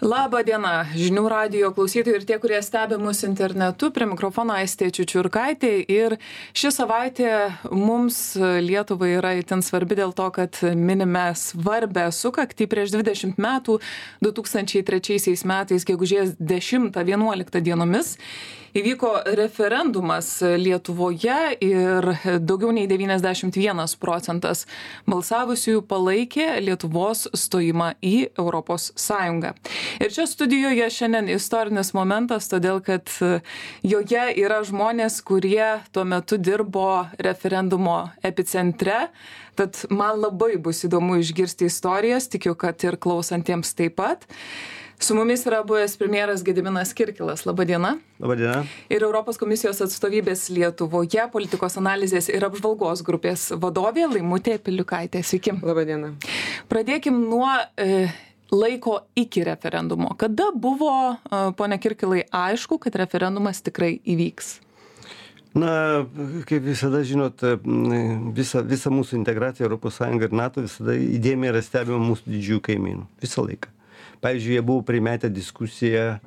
Laba diena, žinių radio klausytojai ir tie, kurie stebi mus internetu, prie mikrofono Aistė Čiučiurkaitė. Ir ši savaitė mums Lietuvai yra itin svarbi dėl to, kad minime svarbę sukaktį prieš 20 metų, 2003 metais, gegužės 10-11 dienomis įvyko referendumas Lietuvoje ir daugiau nei 91 procentas balsavusiųjų palaikė Lietuvos stojimą į Europos Sąjungą. Ir čia studijoje šiandien istorinis momentas, todėl kad joje yra žmonės, kurie tuo metu dirbo referendumo epicentre. Tad man labai bus įdomu išgirsti istorijas, tikiu, kad ir klausantiems taip pat. Su mumis yra buvęs premjeras Gediminas Kirkilas. Labadiena. Labadiena. Ir Europos komisijos atstovybės Lietuvoje politikos analizės ir apžvalgos grupės vadovė Laimutė Piliukaitė. Sveiki. Labadiena. Pradėkim nuo e, laiko iki referendumo. Kada buvo, e, ponia Kirkilai, aišku, kad referendumas tikrai įvyks? Na, kaip visada žinot, visa, visa mūsų integracija Europos Sąjunga ir NATO visada įdėmiai yra stebima mūsų didžiųjų kaimynų. Visą laiką. Pavyzdžiui jie buvo primetę diskusiją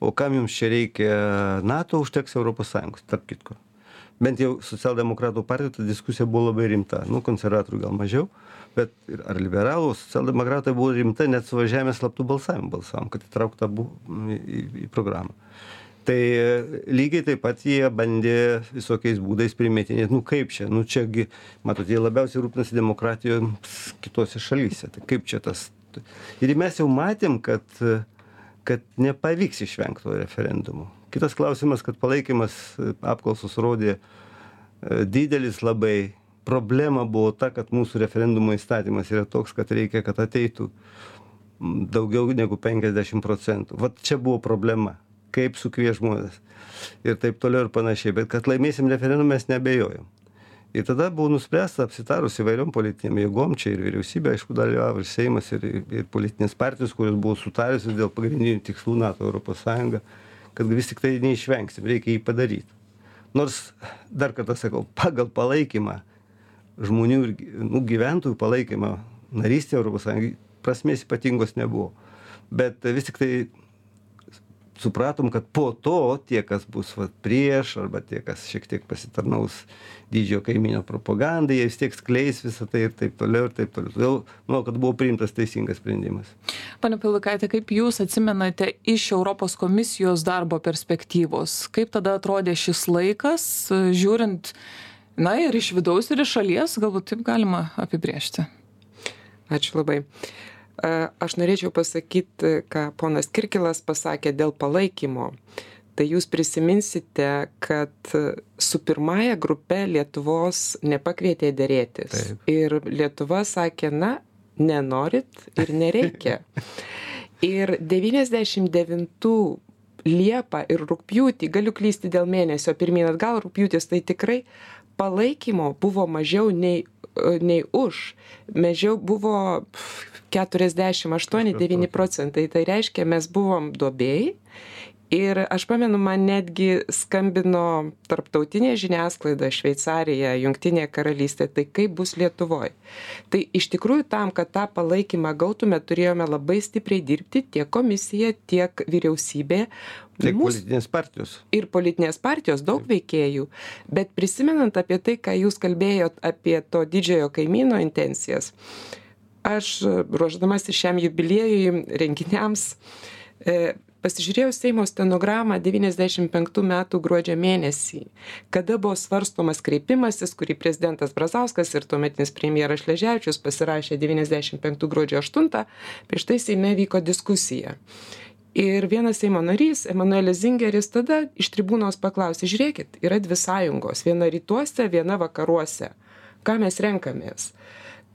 o kam jums čia reikia nato užteks europos sąjungos tarp kitko. Bent jau socialdemokratų partijoj ta diskusija buvo labai rimta. Nu konservatorių gal mažiau bet ir ar liberalų socialdemokratai buvo rimta net suvažiavime slaptu balsavimu balsavom kad įtraukt abu į, į programą tai lygiai taip pat jie bandė visokiais būdais primetinėt nu kaip čia nu čia gi matot jie labiausiai rūpinasi demokratijom kitose šalyse tai kaip čia tas Ir mes jau matėm, kad, kad nepavyks išvengti to referendumo. Kitas klausimas, kad palaikymas apklausos rodė e, didelis labai. Problema buvo ta, kad mūsų referendumo įstatymas yra toks, kad reikia, kad ateitų daugiau negu 50 procentų. Vat čia buvo problema. Kaip sukvies žmonės. Ir taip toliau ir panašiai. Bet kad laimėsim referendumą mes nebejojom ir tada buvo nuspręsta apsitarus įvairiom politinėm jėgom čia ir vyriausybė aišku dalyvavo ir seimas ir ir politinės partijos kurios buvo sutarusios dėl pagrindinių tikslų nato europos sąjunga kad vis tiktai neišvengsim reikia jį padaryt nors dar kartą sakau pagal palaikymą žmonių ir nu gyventojų palaikymą narystei europos sąjungoj prasmės ypatingos nebuvo bet vis tiktai supratom kad po to tie kas bus vat prieš arba tie kas šiek tiek pasitarnaus didžiojo kaimynio propagandai jie vis tiek skleis visa tai ir taip toliau ir taip toliau. Todėl manau kad buvo priimtas teisingas sprendimas. Pone pilukaite kaip jūs atsimenate iš europos komisijos darbo perspektyvos? Kaip tada atrodė šis laikas žiūrint na ir iš vidaus ir iš šalies? Galbūt taip galima apibrėžti. Ačiū labai Aš norėčiau pasakyti, ką ponas Kirkilas pasakė dėl palaikymo. Tai jūs prisiminsite, kad su pirmąja grupe Lietuvos nepakvietė dėrėtis. Taip. Ir Lietuva sakė, na, nenorit ir nereikia. Ir 99 Liepą ir rūpjūtį, galiu klysti dėl mėnesio pirmyn atgal, rūpjūtis tai tikrai palaikymo buvo mažiau nei, nei už. Mažiau buvo keturiasdešim aštuoni devyni procentai tai reiškia mes buvom duobėj ir aš pamenu man netgi skambino tarptautinė žiniasklaida šveicarija jungtinė karalystė tai kaip bus lietuvoj tai iš tikrųjų tam kad tą palaikymą gautume turėjome labai stipriai dirbti tiek komisija tiek vyriausybė Tiek politinės partijos. Ir politinės partijos, daug veikėjų. Bet prisimenant apie tai, ką jūs kalbėjot apie to didžiojo kaimyno intencijas, aš ruošdamasi šiam jubiliejui renginiams e, pasižiūrėjau Seimo stenogramą 95 metų gruodžio mėnesį, kada buvo svarstomas kreipimasis, kurį prezidentas Brazauskas ir tuometinis premjeras Šleževičius pasirašė 95 gruodžio 8, prieš tai Seime vyko diskusija. Ir vienas Seimo narys, Emanuelis Zingeris, tada iš tribūnos paklausė, žiūrėkit, yra dvi sąjungos, viena rytuose, viena vakaruose. Ką mes renkamės?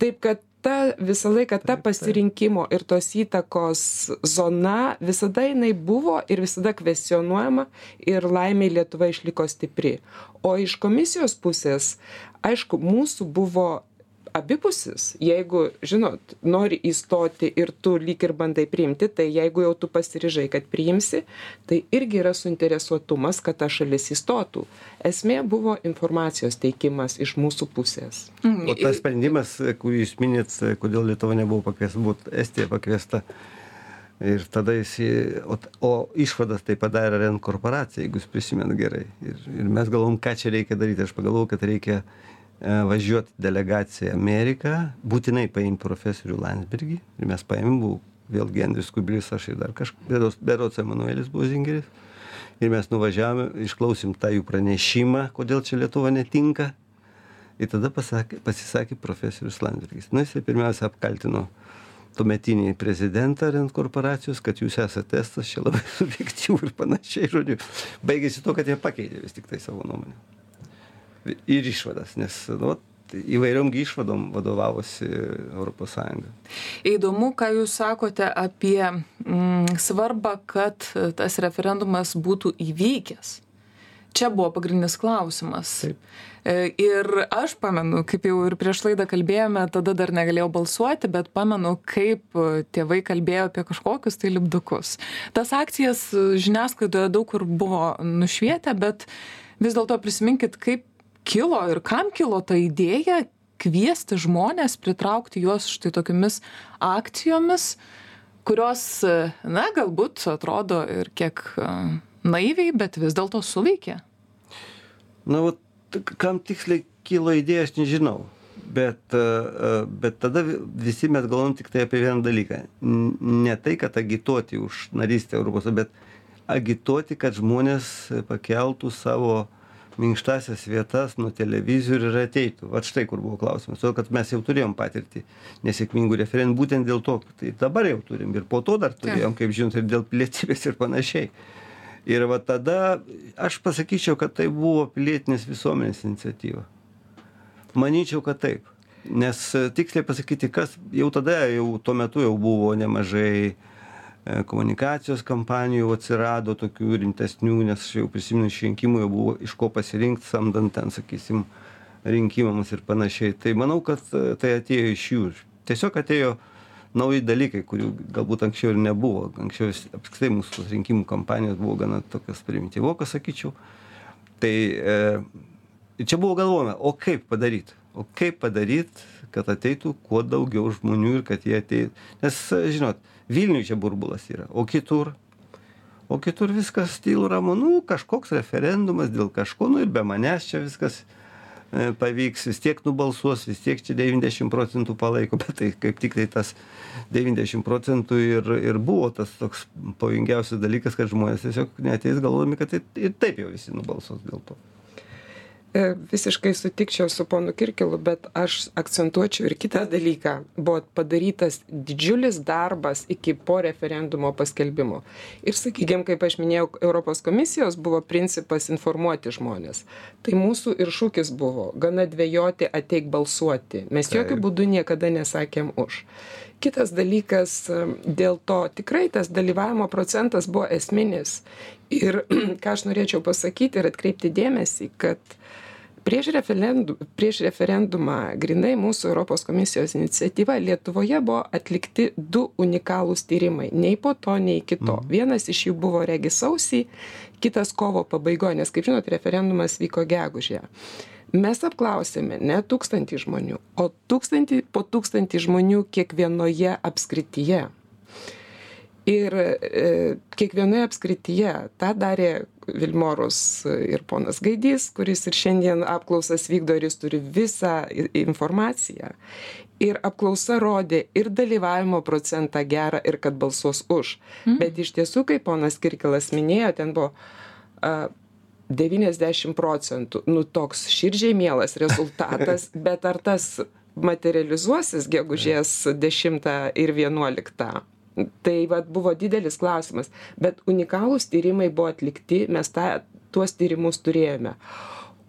Taip kad ta visą laiką ta pasirinkimo ir tos įtakos zona visada jinai buvo ir visada kvestionuojama ir laimei lietuva išliko stipri. O iš komisijos pusės aišku mūsų buvo abipusis jeigu žinot nori įstoti ir tu lyg ir bandai priimti tai jeigu jau tu pasiryžai kad priimsi tai irgi yra suinteresuotumas kad ta šalis įstotų esmė buvo informacijos teikimas iš mūsų pusės o tas sprendimas kurį jūs minit kodėl lietuva nebuvo pakviesta būt estija pakviesta Ir tada jis, o, o išvadas tai padarė REN korporacija, jeigu jūs prisimenu gerai. Ir, ir mes galvom, ką čia reikia daryti. Aš pagalvojau, kad reikia e, važiuoti delegaciją į Ameriką, būtinai paimti profesorių Landsbergį. Ir mes paėmėm, buvo vėlgi Andris Kubilius, aš ir dar kažkas, Berots Emanuelis buvo Zingeris. Ir mes nuvažiavome, išklausim tą jų pranešimą, kodėl čia Lietuva netinka. Ir tada pasakė, pasisakė profesorius Landsbergis. Na, jisai pirmiausia apkaltino tuometinį prezidentą rent korporacijos, kad jūs esate testas, čia labai subjektyvų ir panašiai, žodžiu. Baigėsi to, kad jie pakeitė vis tik tai savo nuomonę. Ir išvadas, nes nu, įvairiom išvadom vadovavosi ES. Įdomu, ką Jūs sakote apie mm, svarbą, kad tas referendumas būtų įvykęs. Čia buvo pagrindinis klausimas. Taip. E, ir aš pamenu, kaip jau ir prieš laidą kalbėjome, tada dar negalėjau balsuoti, bet pamenu, kaip tėvai kalbėjo apie kažkokius tai lipdukus. Tas akcijas žiniasklaidoje daug kur buvo nušvietę, bet vis dėlto prisiminkit, kaip kilo ir kam kilo ta idėja kviesti žmonės, pritraukti juos štai tokiamis akcijomis, kurios, na, galbūt atrodo ir kiek e, naiviai, bet vis dėlto suveikė. Na, vat kam tiksliai kilo idėja, aš nežinau. Bet, e, e, bet tada visi mes galvom tik tai apie vieną dalyką. Ne tai, kad agituoti už narystę Europos, bet agituoti, kad žmonės pakeltų savo minkštasias vietas nuo televizorių ir ateitų. Va štai kur buvo klausimas. Todėl, kad mes jau turėjom patirtį nesėkmingų referendumų, būtent dėl to, tai dabar jau turim ir po to dar turėjom, kaip žinot, ir dėl pilietybės ir panašiai ir va tada aš pasakyčiau kad tai buvo pilietinės visuomenės iniciatyva manyčiau kad taip nes e, tiksliai pasakyti kas jau tada jau tuo metu jau buvo nemažai komunikacijos kampanijų atsirado tokių rimtesnių nes jau prisimenu iš rinkimų jau buvo iš ko pasirinkt samdant ten sakysim rinkimams ir panašiai. Tai manau kad e, tai atėjo iš jų. Tiesiog atėjo nauji dalykai kurių galbūt anksčiau ir nebuvo. Anksčiau apskritai mūsų rinkimų kampanijos buvo gana tokios primityvokos sakyčiau. Tai e, čia buvo galvojama o kaip padaryt o kaip padaryt kad ateitų kuo daugiau žmonių ir kad jie ateitų nes žinot vilniuj čia burbulas yra o kitur? O kitur viskas tylu ramu. Nu kažkoks referendumas dėl kažko nu ir be manęs čia viskas E, pavyks, vis tiek nubalsuos, vis tiek čia 90 procentų palaiko, bet tai kaip tik tai tas 90 procentų ir, ir buvo tas toks pavojingiausias dalykas, kad žmonės tiesiog neteis galvodami, kad tai, ir taip jau visi nubalsuos dėl to. E, visiškai sutikčiau su ponu Kirkilu, bet aš akcentuočiau ir kitą dalyką. Buvo padarytas didžiulis darbas iki po referendumo paskelbimo. Ir sakykime, kaip aš minėjau, Europos komisijos buvo principas informuoti žmonės. Tai mūsų ir šūkis buvo gana dvėjoti ateik balsuoti. Mes jokių būdų niekada nesakėm už. Kitas dalykas, e, dėl to tikrai tas dalyvavimo procentas buvo esminis. Ir ką aš norėčiau pasakyti ir atkreipti dėmesį, kad prieš referendu prieš referendumą grynai mūsų europos komisijos iniciatyva lietuvoje buvo atlikti du unikalūs tyrimai. Nei po to nei iki to. Mhm. vienas iš jų buvo regis sausį kitas kovo pabaigoj nes kaip žinot referendumas vyko gegužę. Mes apklausėme ne tūkstantį žmonių o tūkstantį po tūkstantį žmonių kiekvienoje apskrityje. Ir e, kiekvienoje apskrityje tą darė vilmorus ir ponas gaidys kuris ir šiandien apklausas vykdo ir jis turi visą informaciją ir apklausa rodė ir dalyvavimo procentą gerą ir kad balsuos už mhm. bet iš tiesų kaip ponas kirkilas minėjo ten buvo a, 90 procentų, nu toks širdžiai mielas rezultatas, bet ar tas materializuosis gegužės 10 ir 11? Tai vat buvo didelis klausimas. Bet unikalūs tyrimai buvo atlikti mes tą tuos tyrimus turėjome.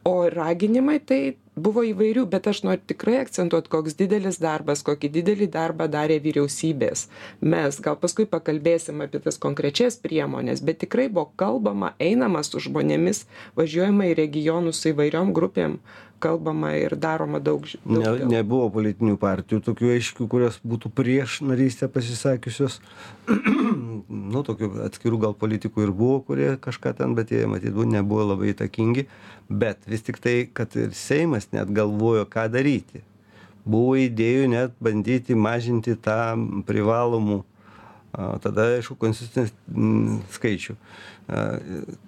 O raginimai tai buvo įvairių bet aš noriu tikrai akcentuot koks didelis darbas kokį didelį darbą darė vyriausybės. Mes gal paskui pakalbėsim apie tas konkrečias priemones bet tikrai buvo kalbama einama su žmonėmis važiuojama į regionus su įvairiom grupėm kalbama ir daroma daug. daug ne, nebuvo politinių partijų tokių aiškių, kurios būtų prieš narystę pasisakiusios. nu, tokių atskirų gal politikų ir buvo, kurie kažką ten, bet jie matyt nebuvo labai įtakingi. Bet vis tik tai, kad ir Seimas net galvojo, ką daryti. Buvo idėjų net bandyti mažinti tą privalomų tada, aišku, konstitucinės mm, skaičių.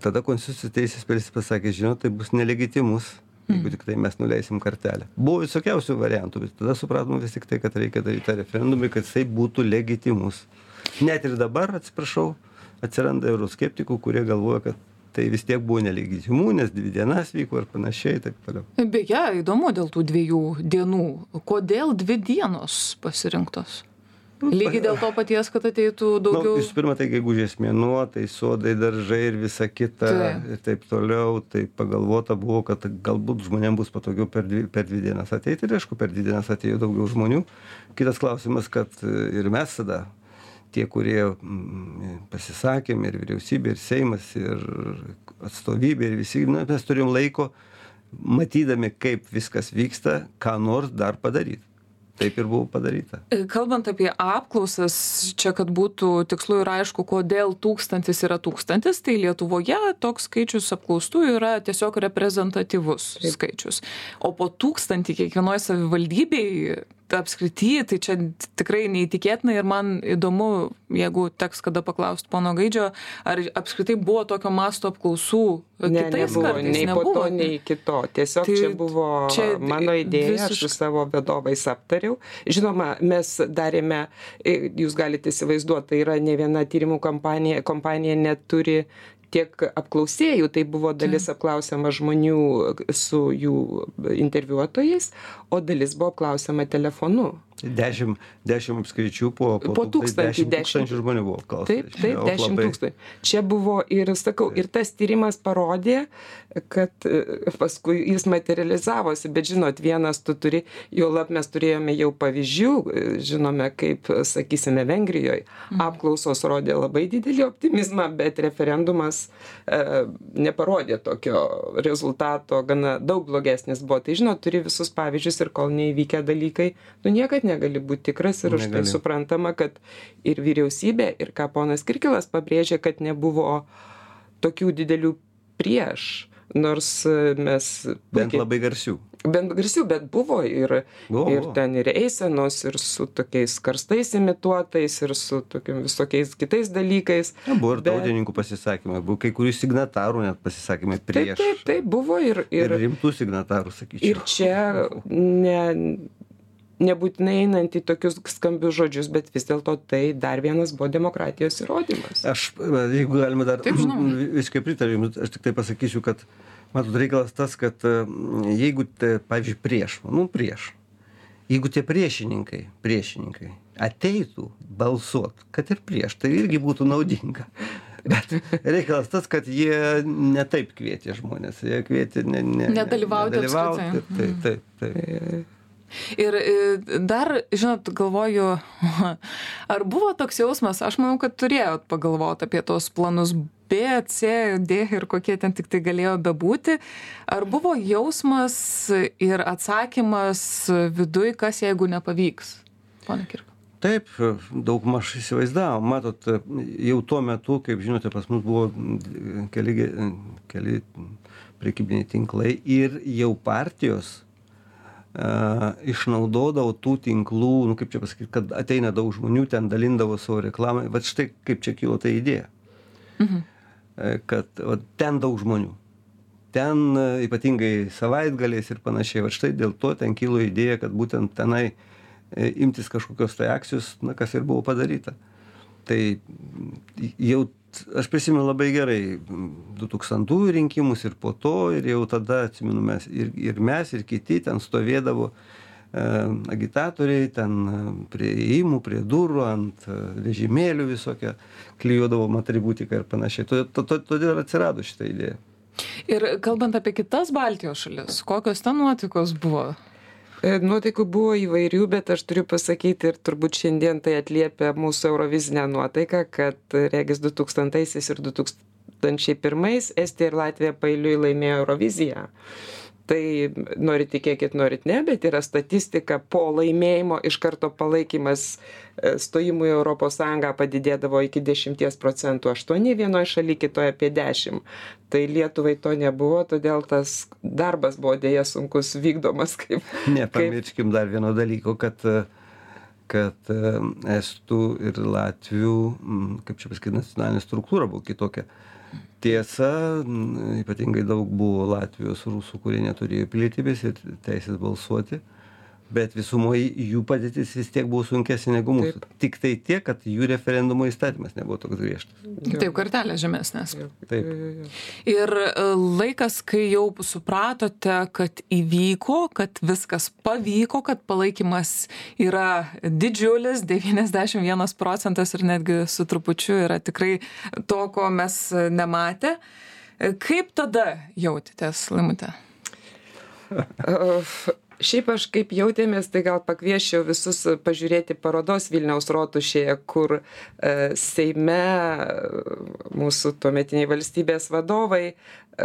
Tada konstitucijos teisės spėlis pasakė, žinot, tai bus nelegitimus, jeigu tik tai mes nuleisim kartelę. Buvo visokiausių variantų, bet tada supratom vis tik tai, kad reikia daryti tą referendumą, kad jisai būtų legitimus. Net ir dabar, atsiprašau, atsiranda euroskeptikų, kurie galvoja, kad tai vis tiek buvo nelegitimu, nes dvi dienas vyko ir panašiai, taip toliau. Beje, įdomu dėl tų dviejų dienų. Kodėl dvi dienos pasirinktos? Lygiai dėl to paties, kad ateitų Nu, daugiau. visų pirma, tai gegužės mėnuo, tai sodai, daržai ir visa kita Taip. ir taip toliau. Tai pagalvota buvo, kad galbūt žmonėms bus patogiau per dvi, per dvi dienas ateiti ir aišku, per dvi dienas atėjo daugiau žmonių. Kitas klausimas, kad e, ir mes tada, tie, kurie mm, pasisakėm, ir vyriausybė, ir Seimas, ir atstovybė, ir visi, na, mes turėjom laiko, matydami, kaip viskas vyksta, ką nors dar padaryti. Taip ir buvo padaryta. Kalbant apie apklausas, čia kad būtų tikslu ir aišku, kodėl tūkstantis yra tūkstantis, tai Lietuvoje toks skaičius apklaustų yra tiesiog reprezentatyvus skaičius. O po tūkstantį kiekvienoje savivaldybėje apskrity, tai čia tikrai neįtikėtina ir man įdomu, jeigu teks kada paklausti pono Gaidžio, ar apskritai buvo tokio masto apklausų Ne, kitais nebuvo, kartais? nei po to, nei iki to. Tiesiog Tai čia buvo čia mano idėja, aš visiškai- su savo vadovais aptariau. Žinoma, mes darėme, jūs galite įsivaizduoti, tai yra ne viena tyrimų kompanija, kompanija neturi tiek apklausėjų, tai buvo dalis apklausiama žmonių su jų interviuotojais, o dalis buvo apklausiama telefonu. Dešimt, dešimt apskričių po, Po tai tūkstantį, dešimt dešimt. tūkstančių žmonių buvo apklausta. Taip, taip, Čia 10 labai- tūkstančių. Čia buvo ir, sakau, ir tas tyrimas parodė, kad e, paskui jis materializavosi, bet žinot, vienas tu turi, jau lab mes turėjome jau pavyzdžių, e, žinome, kaip, sakysime, Vengrijoje apklausos rodė labai didelį optimizmą, bet referendumas e, neparodė tokio rezultato, gana daug blogesnis buvo. Tai žinot, turi visus pavyzdžius ir kol neįvykę dalykai, nu niekad negali būti tikras ir už tai Negali. suprantama, kad ir vyriausybė, ir ką ponas Kirkilas pabrėžė, kad nebuvo tokių didelių prieš, nors e, mes... Bent puikiai- labai garsių. Bent garsių, bet buvo ir, Buvo, ir buvo. ten ir eisenos, ir su tokiais karstais imituotais, ir su tokiam visokiais kitais dalykais. Na, buvo ir Bet- tautininkų pasisakymai, buvo kai kurių signatarų net pasisakymai Taip, prieš. taip, taip, buvo ir, Ir, ir, ir rimtų signatarų, sakyčiau. ir čia ne, nebūtinai einant į tokius skambius žodžius, bet vis dėlto tai dar vienas buvo demokratijos įrodymas. Aš, jeigu galima dar Taip, žinoma. visiškai pritariu jums, aš tik tai pasakysiu, kad, matot, reikalas tas, kad e, jeigu, te, pavyzdžiui, prieš, nu prieš, jeigu tie priešininkai, priešininkai ateitų balsuot, kad ir prieš, tai irgi būtų naudinga. Bet reikalas tas, kad jie netaip kvietė žmonės, jie kvietė ne, ne, Nedalyvauti nedalyvauti. apskritai. Taip, taip, taip. Ir e, dar, žinot, galvoju, ar buvo toks jausmas, aš manau, kad turėjot pagalvoti apie tos planus B, C, D ir kokie ten tik tai galėjo bebūti. Ar buvo jausmas ir atsakymas viduj, kas jeigu nepavyks? Pone Kirko. Taip, daug maž įsivaizdavom. Matot, jau tuo metu, kaip žinote, pas mus buvo keli, keli prekybiniai tinklai ir jau partijos išnaudodavo tų tinklų, nu kaip čia pasakyti, kad ateina daug žmonių, ten dalindavo savo reklamą. Vat štai kaip čia kilo ta idėja. Mhm. Kad vat, ten daug žmonių. Ten ypatingai savaitgaliais ir panašiai. Vat štai dėl to ten kilo idėja, kad būtent tenai e, imtis kažkokios tai akcijos, na kas ir buvo padaryta. Tai jau, aš prisimenu labai gerai mm, 2000 rinkimus ir po to, ir jau tada, atsimenu, mes ir, ir mes, ir kiti ten stovėdavo e, agitatoriai, ten e, prie įėjimų, prie durų, ant e, vežimėlių visokią, klyjuodavom atributiką ir panašiai. Todėl, to- to- todėl ir atsirado šitą idėją. Ir kalbant apie kitas Baltijos šalis, kokios ten nuotikos buvo? E, Nuotaikų buvo įvairių, bet aš turiu pasakyti ir turbūt šiandien tai atliepia mūsų Eurovizinę nuotaiką, kad e, regis 2000 ir 2001 Estija ir Latvija pailiui laimėjo Euroviziją. Tai norit tikėkit, norit ne, bet yra statistika po laimėjimo iš karto palaikymas e, stojimui į ES padidėdavo iki 10 procentų, 8 vienoje šalyje, kitoje apie 10. Tai Lietuvai to nebuvo, todėl tas darbas buvo dėja sunkus vykdomas kaip, kaip Nepamirškim dar vieno dalyko, kad e, kad e, estų ir latvių, kaip čia pasakyti, nacionalinė struktūra buvo kitokia. Tiesa, ypatingai daug buvo Latvijos rusų, kurie neturėjo pilietybės ir teisės balsuoti. Bet visumoj jų padėtis vis tiek buvo sunkesnė negu mūsų. Taip. Tik tai tiek, kad jų referendumo įstatymas nebuvo toks griežtas. Taip, kartelė žemesnės. Taip. Ir e, laikas, kai jau supratote, kad įvyko, kad viskas pavyko, kad palaikymas yra didžiulis, 91 procentas ir netgi su trupučiu yra tikrai to, ko mes nematė. Kaip tada jautėtės, Limute? Šiaip aš kaip jautėmės tai gal pakviesčiau visus pažiūrėti parodos vilniaus rotušėje kur e, seime mūsų tuometiniai valstybės vadovai e,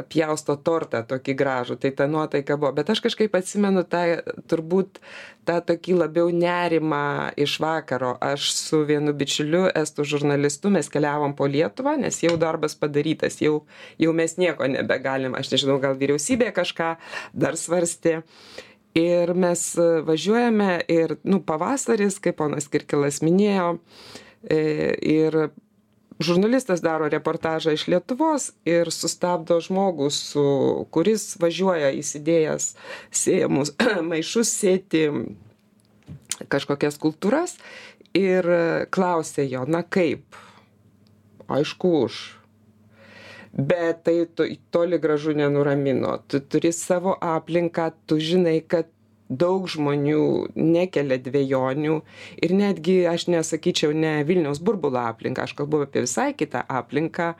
pjausto tortą tokį gražų. Tai ta nuotaika buvo. Bet aš kažkaip atsimenu tą turbūt tą tokį labiau nerimą iš vakaro. Aš su vienu bičiuliu estų žurnalistu mes keliavom po lietuvą nes jau darbas padarytas jau jau mes nieko nebegalim. Aš nežinau gal vyriausybė kažką dar svarstė ir mes e, važiuojame ir nu pavasaris kaip ponas kirkilas minėjo e, ir žurnalistas daro reportažą iš lietuvos ir sustabdo žmogų su kuris važiuoja įsidėjęs sėjamus maišus sėti kažkokias kultūras ir klausia jo na kaip? Aišku už bet tai tu toli gražu nenuramino. Tu turi savo aplinką tu žinai kad daug žmonių nekelia dvejonių ir netgi aš nesakyčiau ne vilniaus burbulo aplinką aš kalbu apie visai kitą aplinką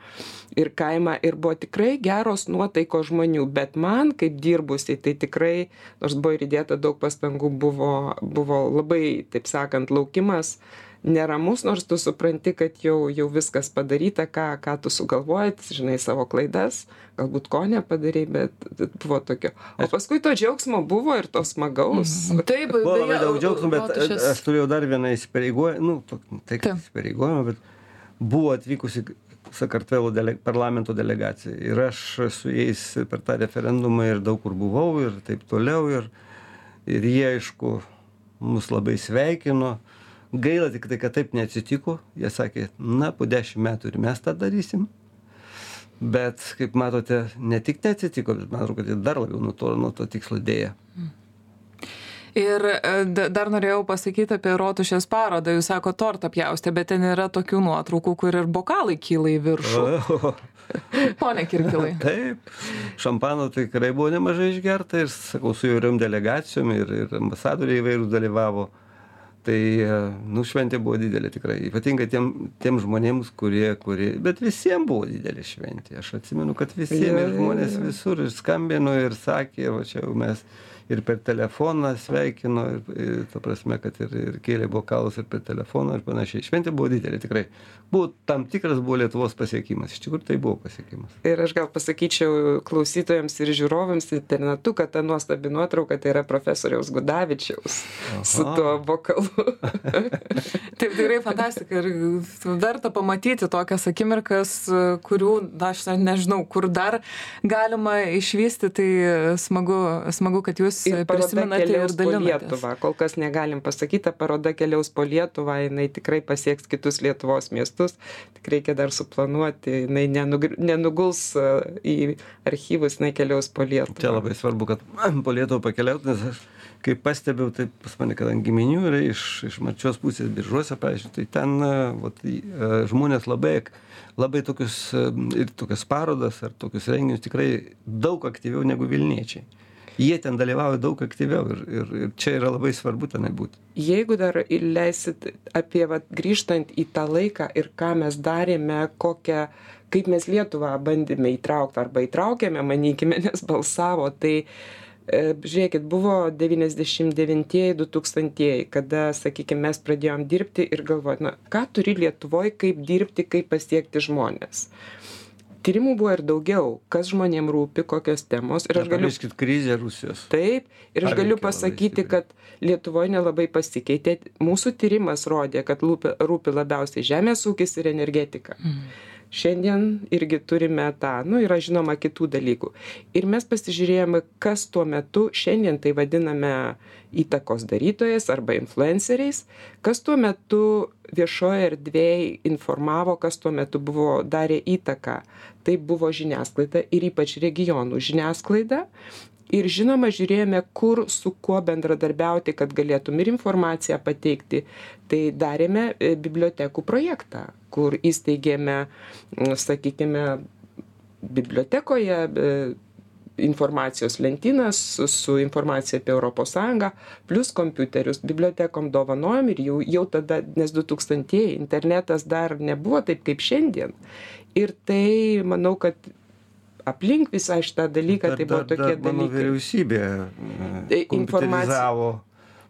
ir kaimą ir buvo tikrai geros nuotaikos žmonių bet man kaip dirbusiai tai tikrai nors buvo ir įdėta daug pastangų buvo buvo labai taip sakant laukimas neramus nors tu supranti kad jau jau viskas padaryta ką ką tu sugalvojai žinai savo klaidas galbūt ko nepadarei bet buvo tokio. O paskui to džiaugsmo buvo ir to smagaus. Mhm. taip buvo labai daug džiaugsmo bet aš turėjau dar vieną įsipareigojimą nu tai kad įsipareigojimą bet buvo atvykusi sakartvelo dele parlamento delegacija. Ir aš su jais per tą referendumą ir daug kur buvau ir taip toliau ir ir jie aišku mus labai sveikino gaila tiktai kad taip neatsitiko jie sakė na po dešim metų ir mes tą darysim bet kaip matote ne tik neatsitiko bet man atrodo kad jie dar labiau nutolo nuo to tikslo deja Ir e, dar norėjau pasakyti apie rotušės parodą. Jūs sako, tortą pjaustė, bet ten yra tokių nuotraukų, kur ir bokalai kyla į viršų. Pone Kirkilai. Taip, šampano tikrai buvo nemažai išgerta ir, sakau, su įvairiom delegacijom ir, ir ambasadoriai įvairūs dalyvavo tai nu šventė buvo didelė tikrai. Ypatingai tiem tiem žmonėms kurie kurie bet visiem buvo didelė šventė. Aš atsimenu kad visiem ir žmonės visur ir skambino ir sakė va čia jau mes ir per telefoną sveikino ir, ir ta prasme, kad ir, ir kėlė bokalus ir per telefoną ir panašiai. Šventė buvo didelė, tikrai. Buvo tam tikras buvo Lietuvos pasiekimas. Iš tikrųjų tai buvo pasiekimas. Ir aš gal pasakyčiau klausytojams ir žiūrovams internetu, kad ta nuostabi nuotrauka tai yra profesoriaus Gudavičiaus Aha. su tuo bokalu. Taip, tikrai fantastika ir verta pamatyti tokias akimirkas, kurių, na, aš nežinau, kur dar galima išvysti, tai smagu, smagu kad jūs jūs prisimenate ir dalinatės. Kol kas negalim pasakyti, paroda keliaus po Lietuvą, jinai tikrai pasieks kitus Lietuvos miestus, tik reikia dar suplanuoti, jinai nenuguls e, į archyvus, jinai keliaus po Lietuvą. Čia labai svarbu, kad po Lietuvą pakeliautų, nes aš kaip pastebėjau, tai pas mane, kadangi giminių yra iš, iš mačios pusės biržuose, pavyzdžiui, tai ten e, vat, e, žmonės labai, labai tokius ir tokias parodas ar tokius renginius tikrai daug aktyviau negu Vilniečiai jie ten dalyvauja daug aktyviau ir, ir, ir čia yra labai svarbu tenai būti. Jeigu dar leisit apie, vat, grįžtant į tą laiką ir ką mes darėme, kokią, kaip mes Lietuvą bandėme įtraukti arba įtraukėme, manykime, nes balsavo, tai e, Žiūrėkit, buvo 99-2000, kada, sakykime, mes pradėjom dirbti ir galvoti, na, ką turi Lietuvoje, kaip dirbti, kaip pasiekti žmonės tyrimų buvo ir daugiau kas žmonėm rūpi kokios temos. Ir aš galiu krizė rusijos. Taip ir aš galiu pasakyti kad lietuvoj nelabai pasikeitė. Mūsų tyrimas rodė kad rūpi rūpi labiausiai žemės ūkis ir energetika. Mm. Šiandien irgi turime tą nu yra žinoma kitų dalykų. Ir mes pasižiūrėjome kas tuo metu šiandien tai vadiname įtakos darytojais arba influenceriais kas tuo metu viešojoj erdvėj informavo kas tuo metu buvo darė įtaką. Tai buvo žiniasklaida ir ypač regionų žiniasklaida ir žinoma žiūrėjome kur su kuo bendradarbiauti kad galėtum ir informaciją pateikti. Tai darėme e, bibliotekų projektą kur įsteigėme sakykime bibliotekoje e, informacijos lentynas su informacija apie europos sąjungą plius kompiuterius. Bibliotekom dovanojom ir jau jau tada nes du tūkstantieji internetas dar nebuvo taip kaip šiandien. Ir tai manau kad aplink visą šitą dalyką tai buvo tokie dalykai. Vyriausybė e, kompiuterizavo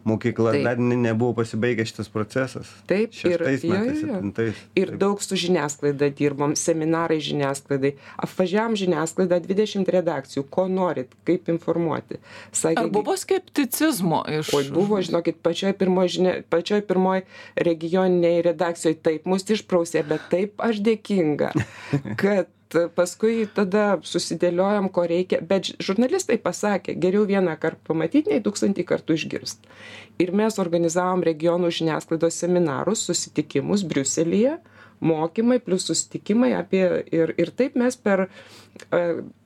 mokykla, Taip. dar nebuvo pasibaigęs šitas procesas. Taip, Šeštais ir, metais, jo, jo. septintais. ir Taip. daug su žiniasklaida dirbom, seminarai žiniasklaidai. Apvažiavam žiniasklaidą 20 redakcijų, ko norit, kaip informuoti. Sakė, Ar buvo skepticizmo iš... Oi, buvo, žinokit, pačioj pirmoji, žinia, pačioj pirmoji regioniniai redakcijoje taip mus išprausė, bet taip aš dėkinga, kad paskui tada susidėliojom, ko reikia, bet žurnalistai pasakė, geriau vieną kartą pamatyti, nei tūkstantį kartų išgirst. Ir mes organizavom regionų žiniasklaidos seminarus, susitikimus Briuselyje, mokymai plus susitikimai apie ir, ir taip mes per,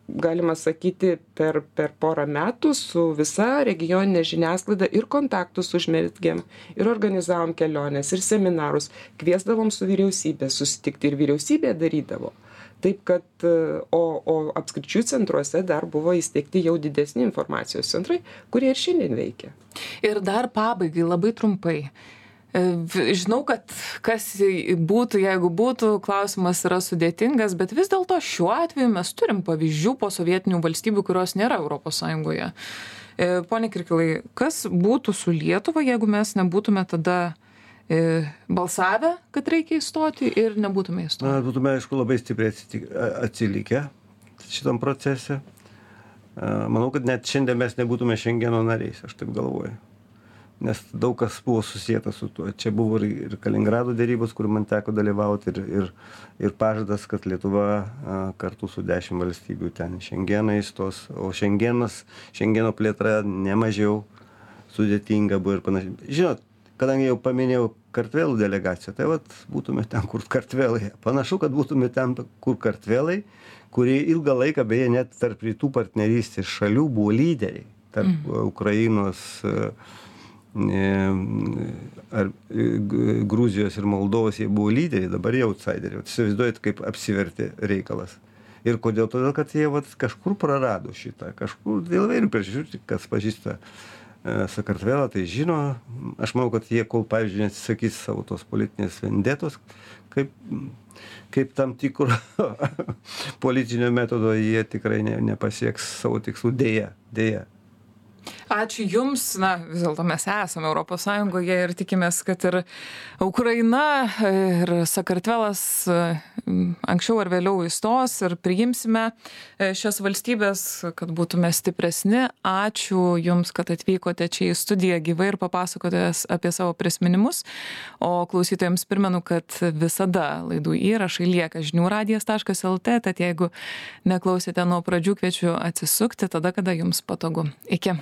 galima sakyti, per, per porą metų su visa regioninė žiniasklaida ir kontaktus užmerkėm, ir organizavom keliones, ir seminarus, kviesdavom su vyriausybė susitikti ir vyriausybė darydavo taip kad e, o o apskričių centruose dar buvo įsteigti jau didesni informacijos centrai kurie ir šiandien veikia Ir dar pabaigai labai trumpai. E, Žinau, kad kas būtų, jeigu būtų, klausimas yra sudėtingas, bet vis dėlto šiuo atveju mes turim pavyzdžių po sovietinių valstybių, kurios nėra ES. Pone Kirkilai, kas būtų su Lietuva, jeigu mes nebūtume tada e, balsavę, kad reikia įstoti ir nebūtume įstoję? Na, būtume, aišku, labai stipriai atsilikę šitam procese. Manau, kad net šiandien mes nebūtume Šengeno nariais, aš taip galvoju. Nes daug kas buvo susijęta su tuo. Čia buvo ir, Kaliningrado dėrybos, kur man teko dalyvauti, ir, ir, ir pažadas, kad Lietuva kartu su dešimt valstybių ten Šengeną įstos. O Šengenas, Šengeno plėtra nemažiau sudėtinga buvo ir panašiai. Žinot, kadangi jau paminėjau kartvelų delegaciją, tai vat būtume ten, kur kartvelai. Panašu, kad būtume ten, kur kartvelai, kurie ilgą laiką, beje, net tarp rytų partnerystės šalių buvo lyderiai. Tarp mm. Ukrainos, e, e, ar e, Gruzijos ir Moldovos jie buvo lyderiai, dabar jie outsideriai. Įsivaizduojat, kaip apsivertė reikalas. Ir kodėl? Todėl, kad jie vat, kažkur prarado šitą, kažkur dėl vairių priežasčių, kas pažįsta e, Sakartvelą, tai žino, aš manau, kad jie, kol, pavyzdžiui, neatsisakys savo tos politinės vendetos, kaip, kaip tam tikro politinio metodo, jie tikrai ne, nepasieks savo tikslų dėja, dėja. Ačiū Jums, na vis dėlto mes esame ES ir tikimės, kad ir Ukraina ir Sakartvelas e, anksčiau ar vėliau įstos ir priimsime e, šias valstybės, kad būtume stipresni. Ačiū Jums, kad atvykote čia į studiją gyvai ir papasakote apie savo prisiminimus. O klausytojams primenu, kad visada laidų įrašai lieka žiniųradijas.lt, tad jeigu neklausėte nuo pradžių, kviečiu atsisukti tada, kada Jums patogu. Iki.